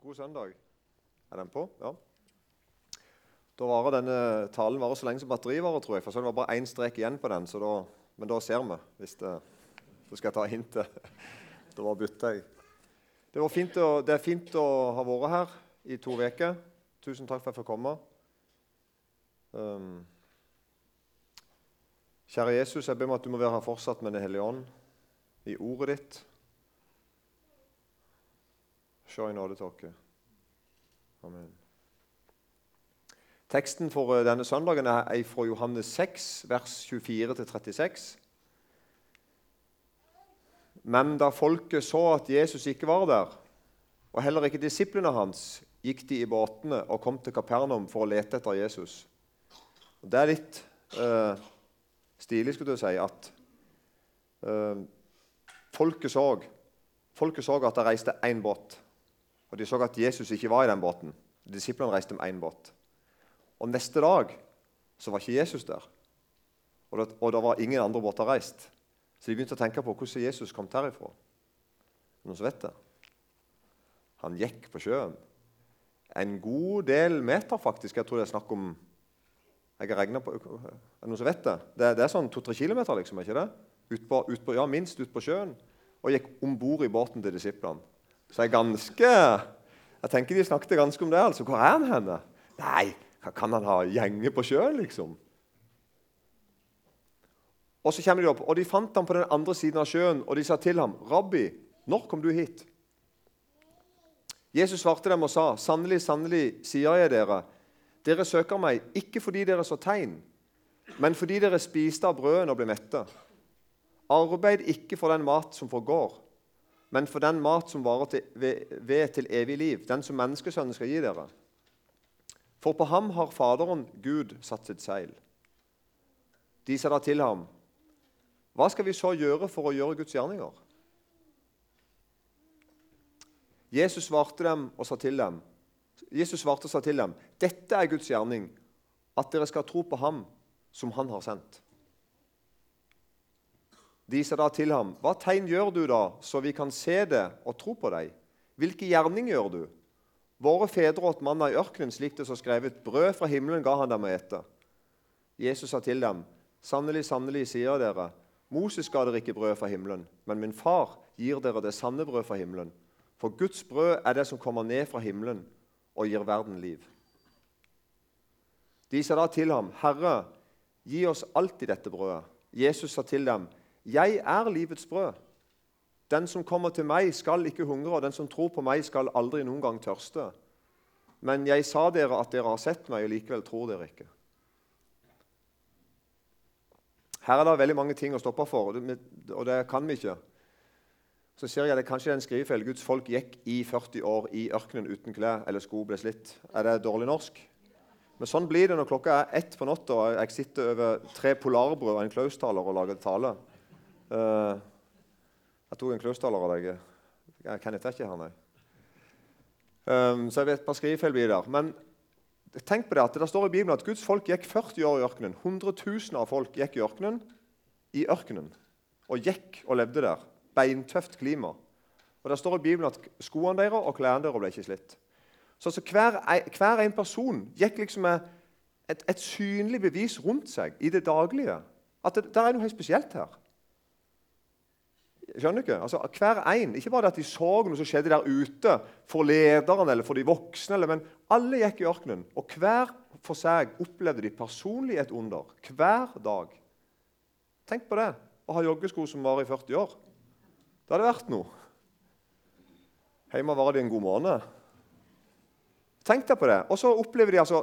God søndag. Er den på? Ja. Da varer denne talen varer så lenge som batteriet varer, tror jeg. For så det var bare én strek igjen på den, da, men da ser vi. hvis det, Så skal jeg ta hintet. Da var bytter jeg. Det, å, det, er fint å ha vært her i to uker. Tusen takk for at jeg fikk komme. Um, kjære Jesus, jeg ber meg at du må være her fortsatt med Den hellige ånd, i ordet ditt. Se i nåde. Amen. Teksten for eh, denne søndagen er fra Johannes 6, vers 24-36. Men da folket så at Jesus ikke var der, og heller ikke disiplene hans, gikk de i båtene og kom til Kapernaum for å lete etter Jesus. Og det er litt eh, stilig skulle du si, at eh, folket, så, folket så at det reiste én båt. Og De så at Jesus ikke var i den båten. Disiplene reiste med én båt. Og Neste dag så var ikke Jesus der. Og det, og det var ingen andre båter reist. Så de begynte å tenke på hvordan Jesus kom derifra. Noen som vet det? Han gikk på sjøen. En god del meter, faktisk. Jeg tror det er snakk om jeg har på, Er det noen som vet det? Det, det er sånn to-tre kilometer, liksom, ikke det? Ut på, ut på, ja, minst ut på sjøen. Og gikk om bord i båten til disiplene. Så jeg ganske Jeg tenker de snakket ganske om det. altså. Hvor er han henne? Nei, kan han ha gjenge på sjøen, liksom? Og så kommer de opp, og de fant ham på den andre siden av sjøen, og de sa til ham, 'Rabbi, når kom du hit?' Jesus svarte dem og sa, 'Sannelig, sannelig, sier jeg dere, dere søker meg ikke fordi dere så tegn, men fordi dere spiste av brødene og ble mette.' Arbeid ikke for den mat som forgår, men for den mat som varer til, ved, ved, til evig liv, den som menneskesønnen skal gi dere. For på ham har Faderen, Gud, satt sitt seil. De sa da til ham, Hva skal vi så gjøre for å gjøre Guds gjerninger? Jesus svarte, dem og sa til dem, Jesus svarte og sa til dem, Dette er Guds gjerning, at dere skal tro på ham som han har sendt. De sa da til ham, 'Hva tegn gjør du da, så vi kan se det og tro på deg?' 'Hvilke gjerning gjør du?' 'Våre fedre åt manna i ørkenen, slik det så skrevet.' 'Brød fra himmelen ga han dem å ete.' Jesus sa til dem, 'Sannelig, sannelig, sier dere, Moses ga dere ikke brød fra himmelen, men min far gir dere det sanne brød fra himmelen.' For Guds brød er det som kommer ned fra himmelen og gir verden liv. De sa da til ham, 'Herre, gi oss alltid dette brødet.' Jesus sa til dem, 'Jeg er livets brød'. Den som kommer til meg, skal ikke hungre, og den som tror på meg, skal aldri noen gang tørste. Men jeg sa dere at dere har sett meg, og likevel tror dere ikke. Her er det veldig mange ting å stoppe for, og det kan vi ikke. Så ser jeg at det kanskje en skrivefeil. Guds folk gikk i 40 år i ørkenen uten klær eller sko ble slitt. Er det dårlig norsk? Men sånn blir det når klokka er ett på natta og jeg sitter over tre polarbrød og en klaustaler og lager tale. Uh, jeg tok en kløstaler av deg. Jeg kan ikke her, nei. Um, så jeg vet et par skrivefeil der. Men tenk på det at det står i Bibelen at Guds folk gikk 40 år i ørkenen. 100 000 av folk gikk i ørkenen, i ørkenen. Og gikk og levde der. Beintøft klima. Og Det står i Bibelen at skoene deres og klærne deres ble ikke slitt. Så altså, hver, hver, en person gikk liksom med et, et synlig bevis rundt seg i det daglige. At det, det er noe helt spesielt her. Skjønner du ikke? Altså, hver en, Ikke bare at de så noe som skjedde der ute for lederen eller for de voksne, eller, men alle gikk i ørkenen. Og hver for seg opplevde de personlig et under. Hver dag. Tenk på det å ha joggesko som varer i 40 år. Det hadde vært noe. Hjemme var det en god måned. Tenk deg på det. Og så opplever de altså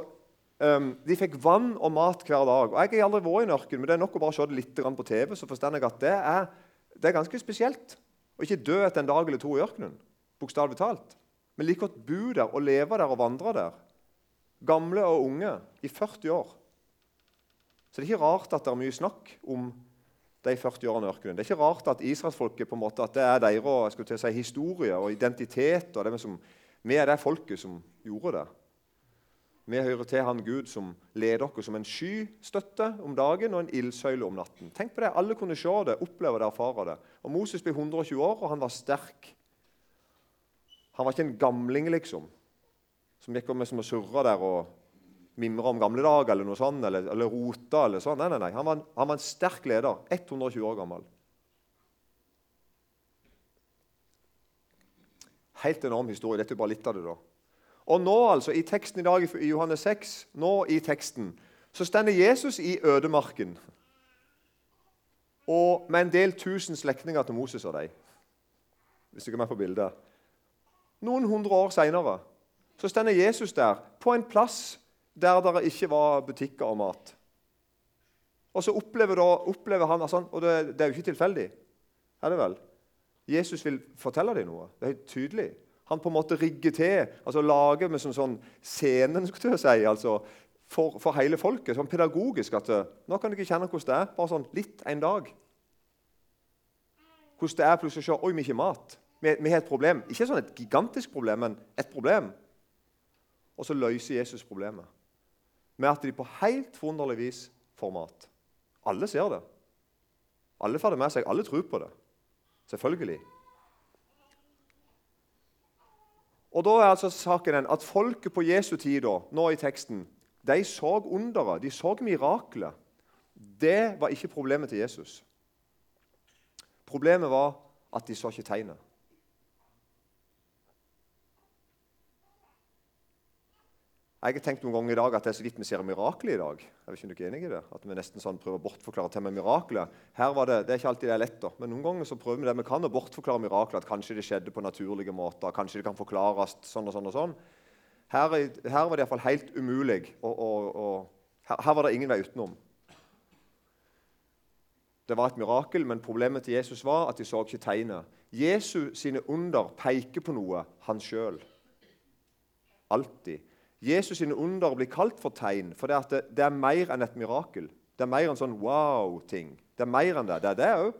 um, De fikk vann og mat hver dag. Og Jeg har aldri vært i en ørken, men det er nok å bare se det litt på TV, så forstår jeg at det er det er ganske spesielt å ikke dø etter en dag eller to i ørkenen. Bokstavelig talt. Men like godt bo der og leve der og vandre der. Gamle og unge i 40 år. Så det er ikke rart at det er mye snakk om de 40 årene i ørkenen. Det er ikke rart at israelsfolket på en måte, at det er deres si, historie og identitet. og det som, Vi er det folket som gjorde det. Vi hører til han Gud som leder oss som en skystøtte om dagen og en ildsøyle om natten. Tenk på det, Alle kunne se det, oppleve det, erfare det. Og Moses ble 120 år, og han var sterk. Han var ikke en gamling, liksom, som gikk med som å surre der og mimre om gamle dager eller noe sånt, eller, eller rota. eller sånn. Nei, nei, nei. Han var, en, han var en sterk leder. 120 år gammel. Helt enorm historie. Dette er bare litt av det. da. Og nå, altså, i teksten i dag, i Johannes 6, nå i teksten, så stender Jesus i ødemarken og med en del tusen slektninger til Moses og deg. Hvis du er med på bildet. Noen hundre år seinere stender Jesus der, på en plass der det ikke var butikker og mat. Og så opplever, da, opplever han altså, Og det, det, er jo ikke tilfeldig. Er det vel? Jesus vil fortelle dem noe. Det er helt tydelig. Han på en måte rigger til, altså lager med sånn, sånn scenen skulle jeg si, altså, for, for, hele folket. Sånn pedagogisk. at Nå kan dere kjenne hvordan det er. Bare sånn litt en dag. Hvordan det er plutselig å se Oi, vi har ikke mat. Vi, vi har et problem. Ikke sånn et gigantisk problem, men et problem. Og så løser Jesus problemet med at de på helt forunderlig vis får mat. Alle ser det. Alle får det med seg. Alle tror på det. Selvfølgelig. Og Da er altså saken den at folket på Jesu tid da, nå i teksten, de så underet, de så miraklet. Det var ikke problemet til Jesus. Problemet var at de så ikke tegnet. Jeg har tenkt noen ganger i dag at det er så vidt vi ser mirakler i dag. Jeg vet ikke om du er enig i det? At vi nesten sånn prøver å bortforklare til med mirakler. Her var det, det er ikke alltid det er lett, da. men noen ganger så prøver vi det vi kan å bortforklare mirakler. At kanskje det skjedde på naturlige måter. Kanskje det kan forklares sånn og sånn. og sånn. Her, her var det iallfall helt umulig. Og, og, og her, her, var det ingen vei utenom. Det var et mirakel, men problemet til Jesus var at de så ikke tegnet. Jesus sine under peker på noe, han sjøl. Alltid. Jesus sine under blir kalt for tegn, for det, det, det, er mer enn et mirakel. Det er mer enn sånn wow-ting. Det er mer enn det. Det er det òg.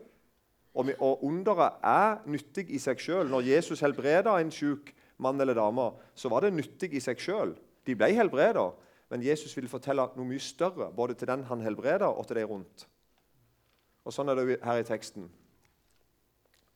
Og, og underet er nyttig i seg sjøl. Når Jesus helbreda en syk mann eller dame, så var det nyttig i seg sjøl. De ble helbreda, men Jesus ville fortelle noe mye større, både til den han helbreda, og til de rundt. Og Sånn er det her i teksten.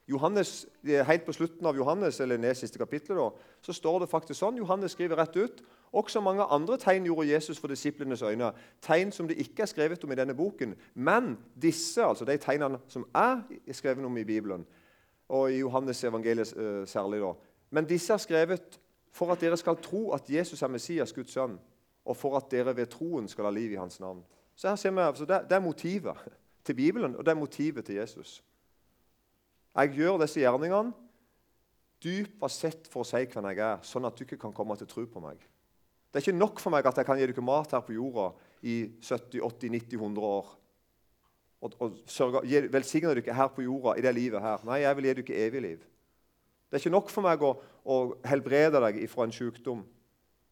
Johannes, Helt på slutten av Johannes, eller ned siste kapittelet, da, så står det faktisk sånn. Johannes skriver rett ut. Også mange andre tegn gjorde Jesus for disiplenes øyne. Tegn som det ikke er skrevet om i denne boken. Men disse, altså de tegnene som er skrevet om i Bibelen, og i Johannes evangeliet uh, særlig, da, men disse er skrevet for at dere skal tro at Jesus er Messias, Guds sønn, og for at dere ved troen skal ha liv i hans navn. Så her ser vi, altså, det, det er motivet til Bibelen, og det er motivet til Jesus. Jeg gjør disse gjerningene dypest sett for å si hvem jeg er, sånn at du ikke kan komme til tro på meg. Det er ikke nok for meg at jeg kan gi dere mat her på jorda i 70, 80, 90, 100 år. Og, og sørge, velsigne dere her på jorda i det livet her. Nei, jeg vil gi dere evig liv. Det er ikke nok for meg å, å helbrede deg fra en sykdom.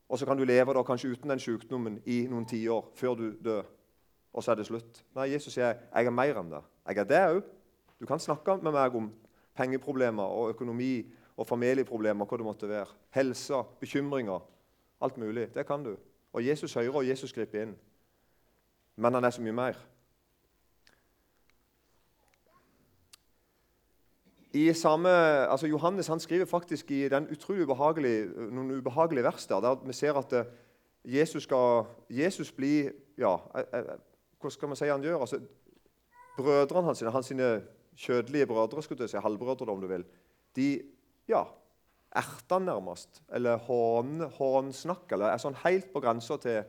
Og så kan du leve da, kanskje uten den sykdommen i noen tiår før du dør. Og så er det slutt. Nei, Jesus sier jeg er mer enn det. Jeg er det òg. Du kan snakke med meg om pengeproblemer og økonomi og familieproblemer, hva det måtte være. Helse, bekymringer. Alt mulig. Det kan du. Og Jesus hører, og Jesus griper inn. Men han er så mye mer. Samme, altså Johannes han skriver faktisk i den utrolig ubehagelige, noen ubehagelige vers der, der vi ser at eh, Jesus skal Jesus bli ja, eh, eh, Hva skal man si han gjør? Altså, brødrene hans, hans sine kjødelige brødre, skulle jeg si, halvbrødre om du vil, de ja, erter han nærmest. Eller hånsnakker. Eller er sånn helt på grensa til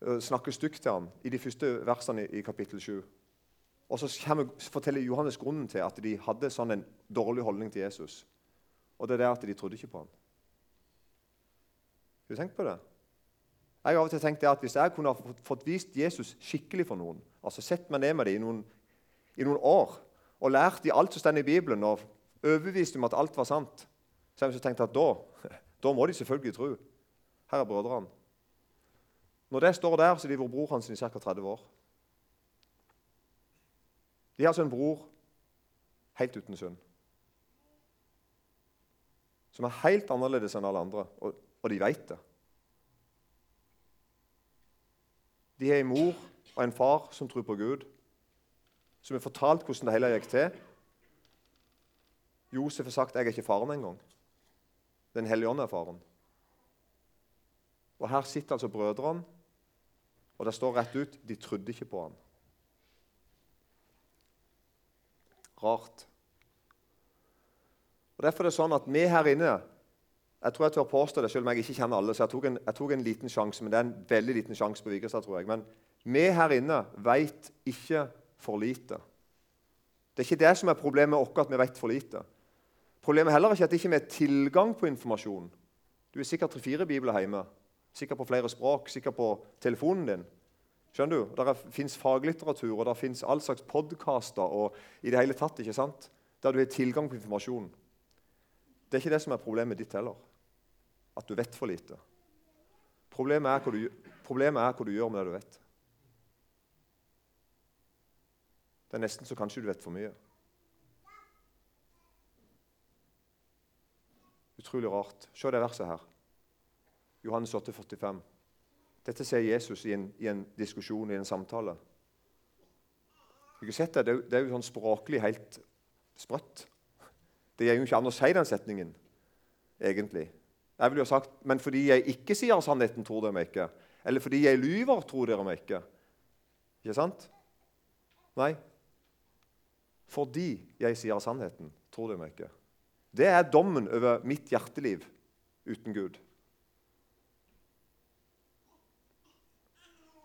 å snakke stygt til ham i de første versene i, kapittel 7. Og så forteller Johannes grunnen til at de hadde sånn en dårlig holdning til Jesus. Og det er det at de trodde ikke på ham. Har du tenkt på det? Jeg har av og til tenkt at Hvis jeg kunne fått vist Jesus skikkelig for noen, altså sett meg ned med dem i noen i noen år og lært dem alt som står i Bibelen, og overbevist om at alt var sant, så har jeg tenkt at da, da må de selvfølgelig tro. Her er brødrene. Når det står der, så har de vært bror hans i ca. 30 år. De har altså en bror helt uten synd. Som er helt annerledes enn alle andre, og, og de vet det. De har en mor og en far som tror på Gud, som har fortalt hvordan det hele gikk til. Josef har sagt 'jeg er ikke faren engang'. Den hellige ånd er faren. Og Her sitter altså brødrene, og det står rett ut de trodde ikke på han. Rart. Og Derfor er det sånn at vi her inne jeg tror jeg tør påstå det, selv om jeg ikke kjenner alle. så Jeg tok en, jeg tok en liten sjanse, men det er en veldig liten sjanse på Vigrestad, tror jeg. Men vi her inne vet ikke for lite. Det er ikke det som er problemet oss, at vi vet for lite. Problemet heller er ikke at det ikke er tilgang på informasjon. Du er sikkert tre-fire bibler hjemme. Sikkert på flere språk, sikkert på telefonen din. Skjønner du? Der fins faglitteratur og der fins all slags podkaster og i det hele tatt, ikke sant? der du har tilgang på informasjon. Det er ikke det som er problemet ditt heller. At du vet for lite. Problemet er hva du, problemet er hva du gjør med det du vet. Det er nesten så kanskje du vet for mye. Utrolig rart. Se det verset her. Johannes 8, 45. Dette sier Jesus i en, i en, diskusjon, i en samtale. Du sett Det Det er, det er jo sånn språklig helt sprøtt. Det gir jo ikke an å si den setningen, egentlig. Jeg ville jo sagt men fordi jeg ikke sier sannheten, tror dere meg ikke. Eller fordi jeg lyver, tror dere meg ikke. Ikke sant? Nei. Fordi jeg sier sannheten, tror dere meg ikke. Det er dommen over mitt hjerteliv uten Gud.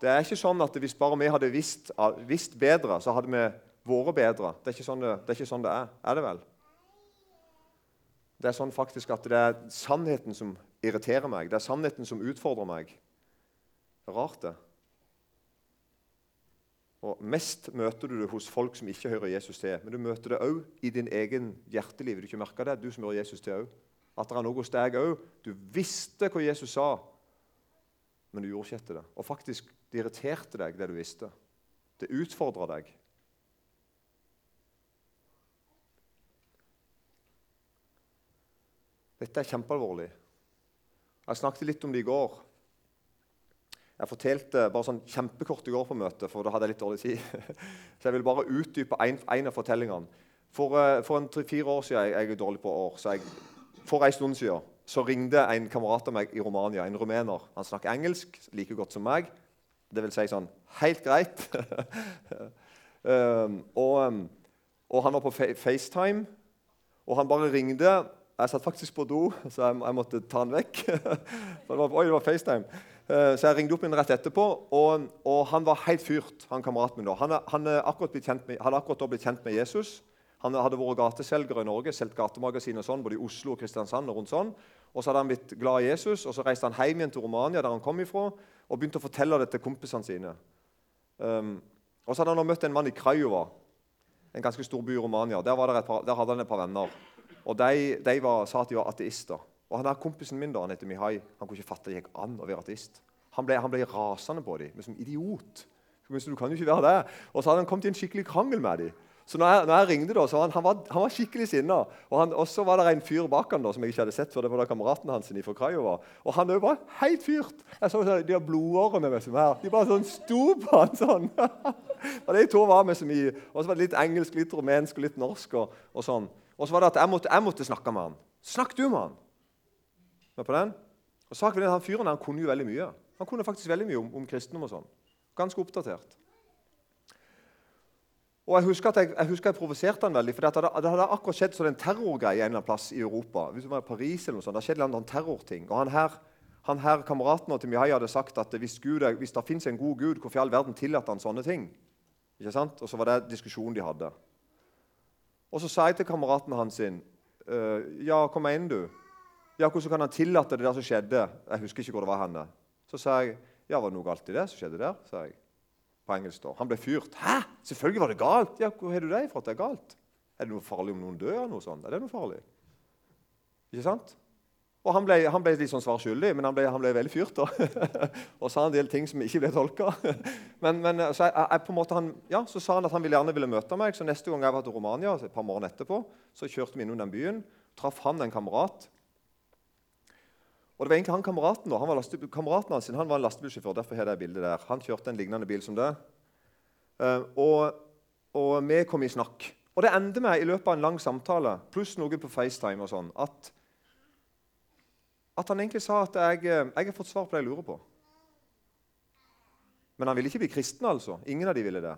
Det er ikke sånn at Hvis bare vi hadde visst, visst bedre, så hadde vi vært bedre. Det er, sånn det, det er ikke sånn det er. Er det vel? Det er sånn faktisk at det er sannheten som irriterer meg. Det er sannheten som utfordrer meg. Rart, det. Og Mest møter du det hos folk som ikke hører Jesus til. Men du møter det òg i din egen hjerteliv. Du ikke merker det, du som hører Jesus til òg. At det er noe hos deg òg. Du visste hva Jesus sa, men du gjorde ikke etter det. Og faktisk, det irriterte deg, det du visste. Det utfordra deg. Dette er kjempealvorlig. Jeg snakket litt om det i går. Jeg fortalte bare sånn kjempekort i går på møtet, for da hadde jeg litt dårlig tid. Så jeg vil bare utdype en av fortellingene. For, eh, for en tre-fire år siden jeg, er dårlig på år, så jeg, for en stund siden så ringte en kamerat av meg i Romania, en rumener. Han snakker engelsk like godt som meg. Det vil si sånn helt greit. um, og, um, og, han var på FaceTime, og han bare ringte jeg satt faktisk på do, så jeg, jeg måtte ta han vekk. det var, oi, det var FaceTime. Uh, så jeg ringte opp min rett etterpå, og, og, han var helt fyrt. Han kameraten min da. Han, han akkurat med, hadde akkurat blitt kjent med Jesus. Han hadde vært gateselger i Norge, solgt gatemagasin og sånn, både i Oslo og Kristiansand. Og rundt sånn. Og så hadde han blitt glad i Jesus, og så reiste han hjem igjen til Romania, der han kom ifra, og begynte å fortelle det til kompisene sine. Um, og så hadde han møtt en mann i Krajova, en ganske stor by i Romania. Der, par, der hadde han et par venner. Og de, de var, sa at de var ateister. Og han der Kompisen min da, han heter Mihai, han kunne ikke fatte det gikk an å være ateist. Han ble, han ble rasende på dem, som idiot. Du kan jo ikke være det. Og så hadde han kommet i en skikkelig krangel med dem. Så når jeg, når jeg ringte, da, så han, han, var, han var skikkelig sinna. Og, så var det en fyr bak han da, som jeg ikke hadde sett før. Det var da kameraten hans fra Krajova. Og han var helt fyrt. Jeg så De har blodårene med som her. De bare sånn sto på han sånn. og De to var med så mye. Og så var det litt engelsk, litt rumensk og litt norsk. og, og sånn. Og så var det at jeg måtte, jeg måtte snakke med han. Snakk du med han! Med på den? Og saken er at han Fyren han kunne jo veldig mye. Han kunne faktisk veldig mye om, om kristendom. og sånn. Ganske oppdatert. Og Jeg husker at jeg, jeg, husker jeg provoserte han veldig. for Det hadde, det hadde akkurat skjedd sånn en terrorgreie en eller annen plass i Europa. Hvis det var i Paris eller noe sånt, Det skjedde en eller annen terrorting. Og han her, han her Kameraten til Mihai hadde sagt at hvis, Gud, hvis det fins en god Gud, hvorfor i all verden tillater han sånne ting? Ikke sant? Og så var det diskusjonen de hadde. Og så sa jeg til kameraten hans sin, uh, Ja, kom inn, du? Ja, Hvordan kan han tillate det der som skjedde? Jeg husker ikke hvor det var henne. Så sa jeg ja, var det noe galt i det som skjedde der? sa jeg. På engelsk da. Han ble fyrt. Hæ? Selvfølgelig var det galt! Ja, Hvor har du det fra at det er galt? Er det noe farlig om noen dør? noe sånt? Er det noe farlig? Ikke sant? Og Han ble, han ble litt sånn svar skyldig, men han ble, han ble veldig fyrt. da. og sa en del ting som ikke ble tolka. men, men så, jeg, jeg, på en måte han, ja, så sa han at han ville gjerne ville møte meg. Så neste gang jeg var til Romania, et par morgen etterpå, så kjørte vi innom den byen. Traff han en kamerat. Og det var egentlig han Kameraten han var laste, kameraten hans han var en lastebilsjåfør. derfor har jeg bildet der. Han kjørte en lignende bil som det. Uh, og, og, vi kom i snakk. Og det endte med i løpet av en lang samtale pluss noe på FaceTime og sånn, at at han egentlig sa at jeg, eh, jeg har fått svar på det jeg lurer på. Men han ville ikke bli kristen, altså. Ingen av de ville det.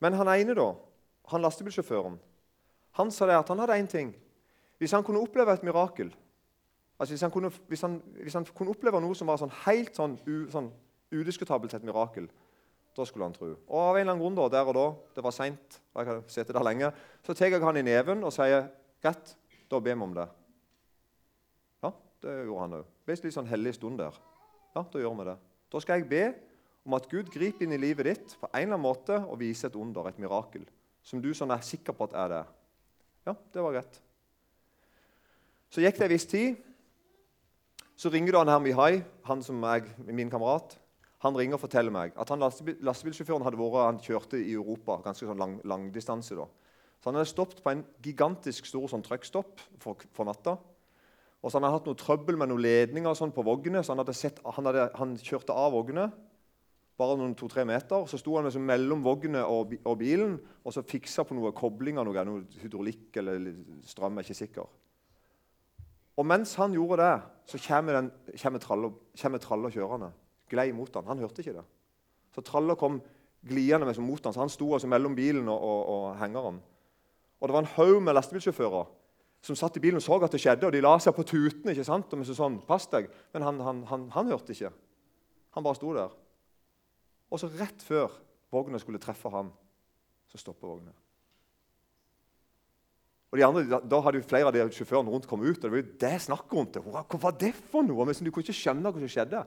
Men han ene, da, han lastebilsjåføren, han sa det at han hadde én ting. Hvis han kunne oppleve et mirakel altså hvis han, kunne, hvis, han, hvis han kunne oppleve noe som var sånn helt sånn, u, sånn udiskutabelt et mirakel, da skulle han tro. Og av en eller annen grunn da, der og da, det var seint, så tar jeg han i neven og sier greit, da ber vi om det. Ja, det gjorde han òg. Litt sånn hellig stund der. Ja, da gjør vi det. Da skal jeg be om at Gud griper inn i livet ditt på en eller annen måte og viser et under, et mirakel, som du sånn er sikker på at er det. Ja, det var greit. Så gikk det en viss tid. Så ringer du han her Mihai, han som er min kamerat. Han ringer og forteller meg at han lastebilsjåføren hadde vært, han kjørte i Europa ganske sånn lang, langdistanse. da. Så Han hadde stoppet på en gigantisk stor sånn trøkkstopp for, for natta. Og så hadde hatt noe trøbbel med noen ledninger sånn på vognene. så Han, hadde sett, han, hadde, han kjørte av vognene bare noen to-tre meter. Så sto han liksom mellom vognene og, og, bilen og så fiksa på noe koblinger, noe, noe hydraulikk eller strøm. er ikke sikker. Og mens han gjorde det, så kommer, den, tralla, kjørende. Glei mot han. Han hørte ikke det. Så tralla kom gliende mot han, så han sto altså mellom bilen og, og, og hengeren. Og det var en haug med lastebilsjåfører som satt i bilen og så at det skjedde, og de la seg på tutene. ikke sant? Og så sånn, pass deg. Men han, han, han, han, hørte ikke. Han bare sto der. Og så rett før vogna skulle treffe han, så stopper vogna. Og de andre, da, da hadde jo flere av de sjåførene rundt kommet ut. og det var jo det snakk rundt det. Hva var det for noe? Men du kunne ikke skjønne hva som skjedde.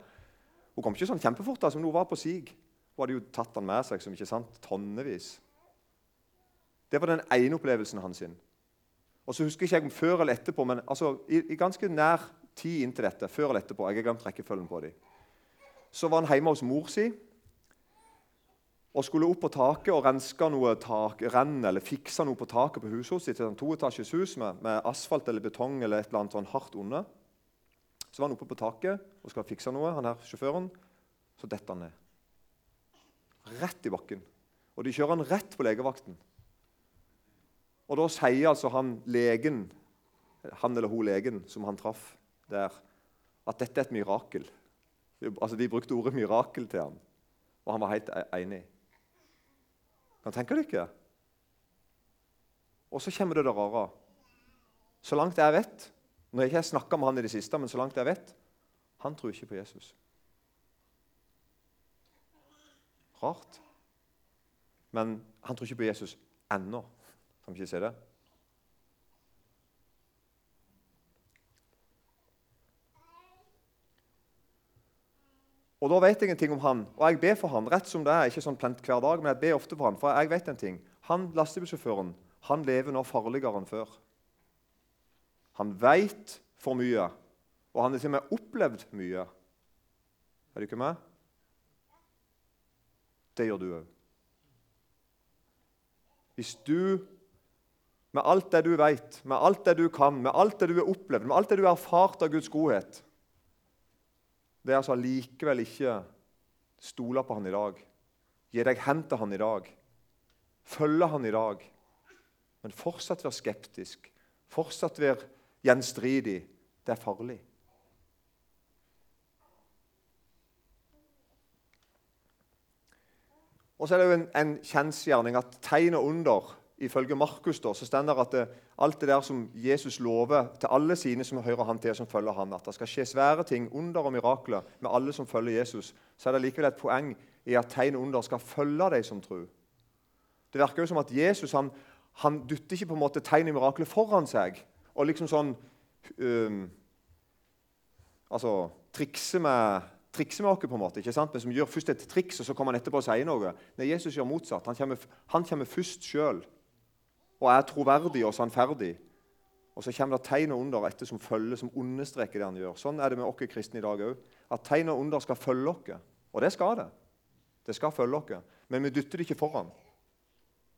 Hun kom ikke sånn kjempefort. da, som hun var på sig. Hun hadde jo tatt han med seg som ikke sant, tonnevis. Det var den ene opplevelsen hans. sin. Og så husker ikke jeg om før eller etterpå, men altså, i, i, ganske nær tid inntil dette, før eller etterpå, jeg har glemt rekkefølgen på dem, så var han hjemme hos mor si og skulle opp på taket og renske noe takrenn eller fikse noe på taket på huset sitt. Et toetasjes hus med, med, asfalt eller betong eller et eller annet sånn hardt under. Så var han oppe på taket og skal fikse noe, han her sjåføren. Så detter han ned. Rett i bakken. Og de kjører han rett på legevakten. Og da sier altså han legen, han eller hun legen som han traff der, at dette er et mirakel. Altså, De brukte ordet 'mirakel' til ham, og han var helt e- enig. Kan tenke dere? Og så kommer det det rare. Så langt jeg vet Når jeg ikke har snakka med han i det siste, men så langt jeg vet han tror ikke på Jesus. Rart. Men han tror ikke på Jesus ennå. Kan vi ikke si det? Og Da vet jeg en ting om han, og jeg ber for han, rett som det er. ikke sånn plent hver dag, men jeg ber ofte for han, for jeg vet en ting. Han lastebilsjåføren han lever nå farligere enn før. Han veit for mye, og han har til og med opplevd mye. Er du ikke med? Det gjør du òg. Hvis du med alt det du vet, med alt det du kan, med alt det du har opplevd, med alt det du har erfart av Guds godhet, det er altså likevel ikke stole på han i dag, gi deg hen til han i dag, følge han i dag, men fortsatt være skeptisk, fortsatt være gjenstridig. Det er farlig. Og så er det jo en, en kjensgjerning at tegn og under Ifølge Markus da, så står det at det, alt det der som Jesus lover til alle sine som hører han til, som følger han, at det skal skje svære ting, under og mirakler med alle som følger Jesus, så er det likevel et poeng i at tegn under skal følge de som tror. Det virker jo som at Jesus han, han dytter ikke på en måte tegn og mirakler foran seg og liksom sånn um, Altså trikse med trikse med oss, på en måte, ikke sant? men som gjør først et triks, og så kommer han etterpå og sier noe. Nei, Jesus gjør motsatt. Han kommer, han kommer først sjøl og er troverdig og sannferdig. Og så kommer det tegn og under etter som følger, som understreker det han gjør. Sånn er det med oss kristne i dag òg. At tegn og under skal følge oss. Og det skal det. Det skal følge oss. Men vi dytter det ikke foran,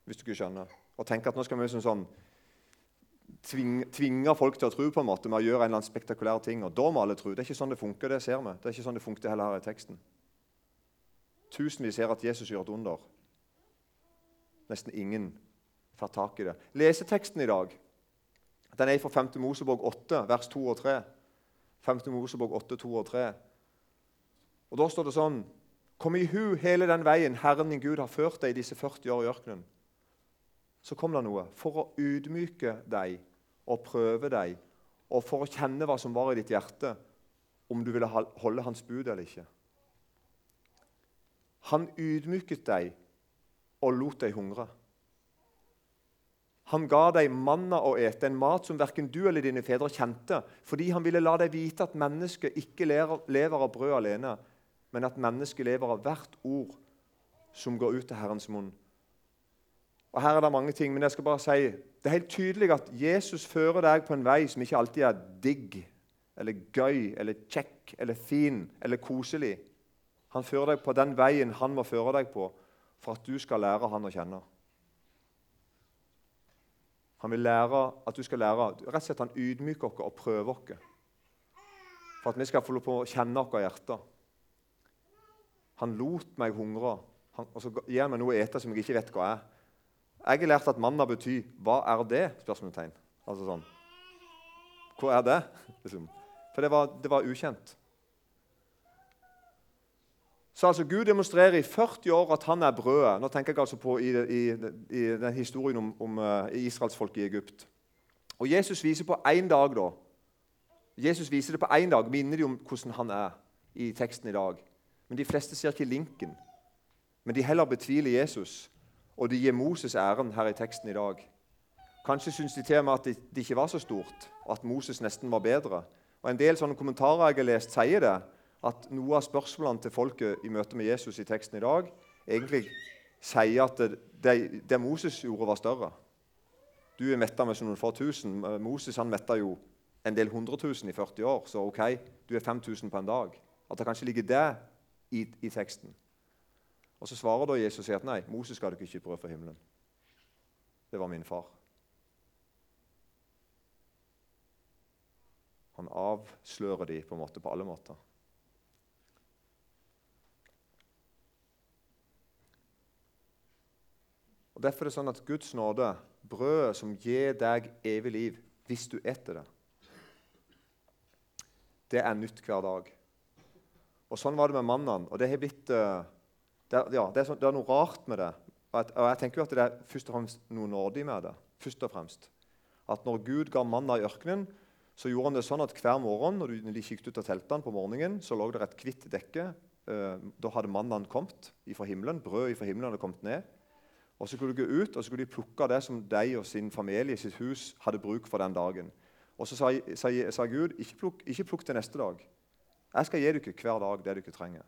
hvis du ikke skjønner. Og tenker at nå skal vi liksom sånn tvinge, tvinge folk til å tro på en måte med å gjøre en eller annen spektakulær ting. Og da må alle tro. Det er ikke sånn det funker. Det ser vi. Det er ikke sånn det funker heller her i teksten. Tusenvis ser at Jesus gjør et under. Nesten ingen får tak i det. Leseteksten i dag den er fra 5. Mosebok 8, vers 2 og 3. 5. Mosebok 8, 2 og 3. Og Da står det sånn Kom i hu hele den veien Herren din Gud har ført deg disse 40 år i ørkenen. Så kom det noe for å ydmyke deg og prøve deg, og for å kjenne hva som var i ditt hjerte, om du ville holde hans bud eller ikke. Han ydmyket deg og lot deg hungre. Han ga deg manna å ete, en mat som verken du eller dine fedre kjente, fordi han ville la deg vite at mennesket ikke lever av brød alene, men at mennesket lever av hvert ord som går ut av Herrens munn. Og Her er det mange ting, men jeg skal bare si det er helt tydelig at Jesus fører deg på en vei som ikke alltid er digg eller gøy eller kjekk eller fin eller koselig. Han fører deg på den veien han må føre deg på for at du skal lære han å kjenne. Han vil lære at du skal lære rett og slett Han ydmyker oss og prøver oss for at vi skal få lov til å kjenne vårt hjerte. Han lot meg hungre, han, og så gir han meg noe å ete som jeg ikke vet hva er. Jeg har lært at manna betyr 'hva er det?' spørsmålstegn. Altså sånn Hva er det? Liksom. For det var, det var, ukjent. Så altså Gud demonstrerer i 40 år at han er brødet. Nå tenker jeg altså på i, i, i den historien om, om uh, israelsfolket i Egypt. Og Jesus viser på én dag da, Jesus viser det på én dag, minner de om hvordan han er i teksten i dag. Men de fleste ser ikke linken. Men de heller betviler Jesus, og de gir Moses æren her i teksten i dag. Kanskje syns de til med at det, det ikke var så stort, og at Moses nesten var bedre. Og En del sånne kommentarer jeg har lest, sier det, at noe av spørsmålene til folket i møte med Jesus i teksten i dag egentlig sier at det, det, Moses gjorde, var større. Du er metta med noen få tusen. Moses han metta jo en del hundre tusen i 40 år, så ok, du er 5000 på en dag. At det kanskje ligger det i, i teksten. Og Så svarer da Jesus at nei, Moses ga dere ikke brød fra himmelen. Det var min far. Han avslører de på en måte på alle måter. Og Derfor er det sånn at Guds nåde, brødet som gir deg evig liv hvis du eter det, det er nytt hver dag. Og Sånn var det med mannen. Og det har blitt uh, det, ja, det, er så, det, er noe rart med det. Og, at, og jeg tenker jo at det er først og fremst noe nådig med det. først og fremst. At når Gud ga manna i ørkenen, så gjorde han det sånn at hver morgen når, de kikket ut av teltene på morgenen, så lå det et hvitt dekke. Uh, da hadde mannen kommet ifra himmelen. Brød ifra himmelen hadde kommet ned. Og Så skulle de gå ut og så skulle de plukke det som de og sin familie sitt hus hadde bruk for den dagen. Og Så sa, sa, sa Gud ikke plukk, ikke plukk til neste dag. Jeg skal gi dere hver dag det dere trenger.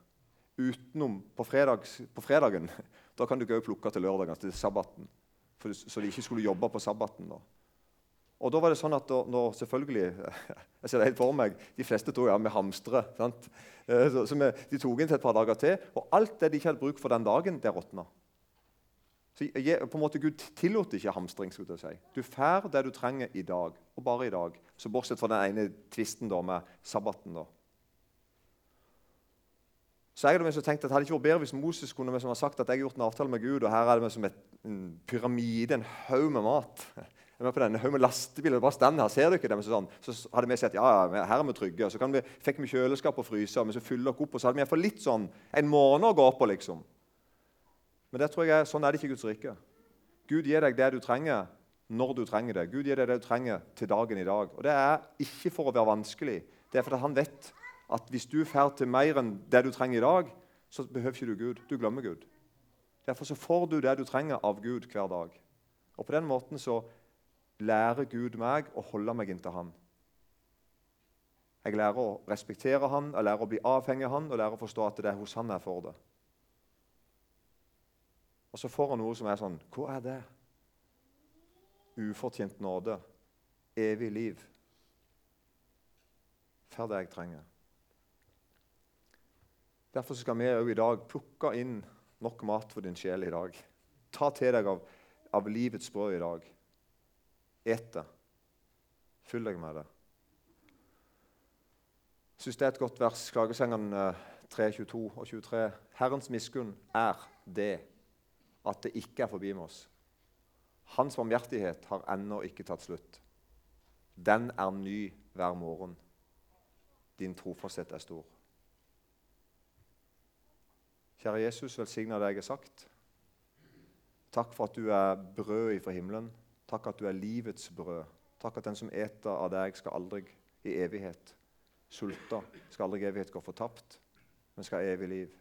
Utenom på, fredags, på fredagen. Da kan dere òg plukke til lørdagen, til sabbaten. For, så de ikke skulle jobbe på sabbaten. da. Og da var det sånn at når selvfølgelig, jeg ser det helt for meg, De fleste tror ja, vi hamstrer. sant? Eh, så, så vi, De tok inn til et par dager til, og alt det de ikke hadde bruk for den dagen, det råtna. Så på en måte Gud tillot ikke hamstring. skulle jeg si. Du får det du trenger i dag, og bare i dag. Så Bortsett fra den ene tvisten da med sabbaten. da. Så jeg hadde tenkt at det hadde ikke vært bedre hvis Moses kunne ha sagt at jeg har gjort en avtale med Gud, og her er det som et, en pyramide, en haug med mat. Jeg er på denne haug med lastebiler. bare stand her, ser ikke det? Sånn. Så hadde vi sett ja, ja, her er vi trygge. Så vi, fikk vi kjøleskap og fryser, vi så fyller opp, og så hadde vi fått litt sånn en måned å gå på. liksom. Men det tror jeg, sånn er det ikke i Guds rike. Gud gir deg det du trenger, når du trenger det. Gud gir deg det du trenger til dagen i dag. Og Det er ikke for å være vanskelig. Det er fordi han vet at hvis du får til mer enn det du trenger i dag, så behøver ikke du Gud. Du glemmer Gud. Derfor så får du det du trenger av Gud hver dag. Og På den måten så lærer Gud meg å holde meg inntil Han. Jeg lærer å respektere Han, jeg lærer å bli avhengig av Han og lærer å forstå at det er hos Han jeg får det. Og så får han noe som er sånn Hva er det? Ufortjent nåde. Evig liv. Får det jeg trenger. Derfor skal vi òg i dag plukke inn nok mat for din sjel i dag. Ta til deg av, av livets brød i dag. Et det. Fyll deg med det. Jeg syns det er et godt vers, Klagesangene 3, 22 og 23. Herrens miskunn er det at det ikke er forbi med oss. Hans barmhjertighet har ennå ikke tatt slutt. Den er ny hver morgen. Din trofasthet er stor. Kjære Jesus, velsigna det jeg har sagt. Takk for at du er brød ifra himmelen. Takk at du er livets brød. Takk at den som eter av deg, skal aldri i evighet sulte, skal aldri i evighet gå fortapt, men skal ha evig liv.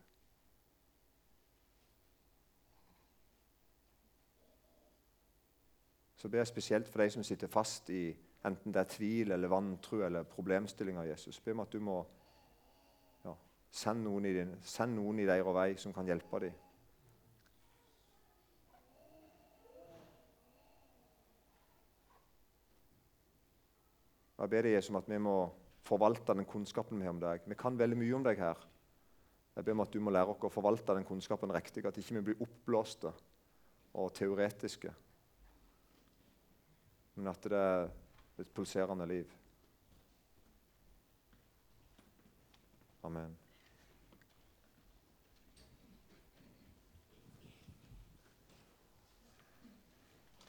Så ber jeg spesielt for de som sitter fast i enten det er tvil eller vantro eller problemstillinger. Jesus. Be om at du må ja, sende noen i, din, send noen i deres vei som kan hjelpe dem. Jeg ber deg Jesus, om at vi må forvalte den kunnskapen vi har om deg. Vi kan veldig mye om deg her. Jeg ber om at du må lære oss å forvalte den kunnskapen riktig, at ikke vi blir oppblåste og teoretiske men at det er et pulserende liv. Amen.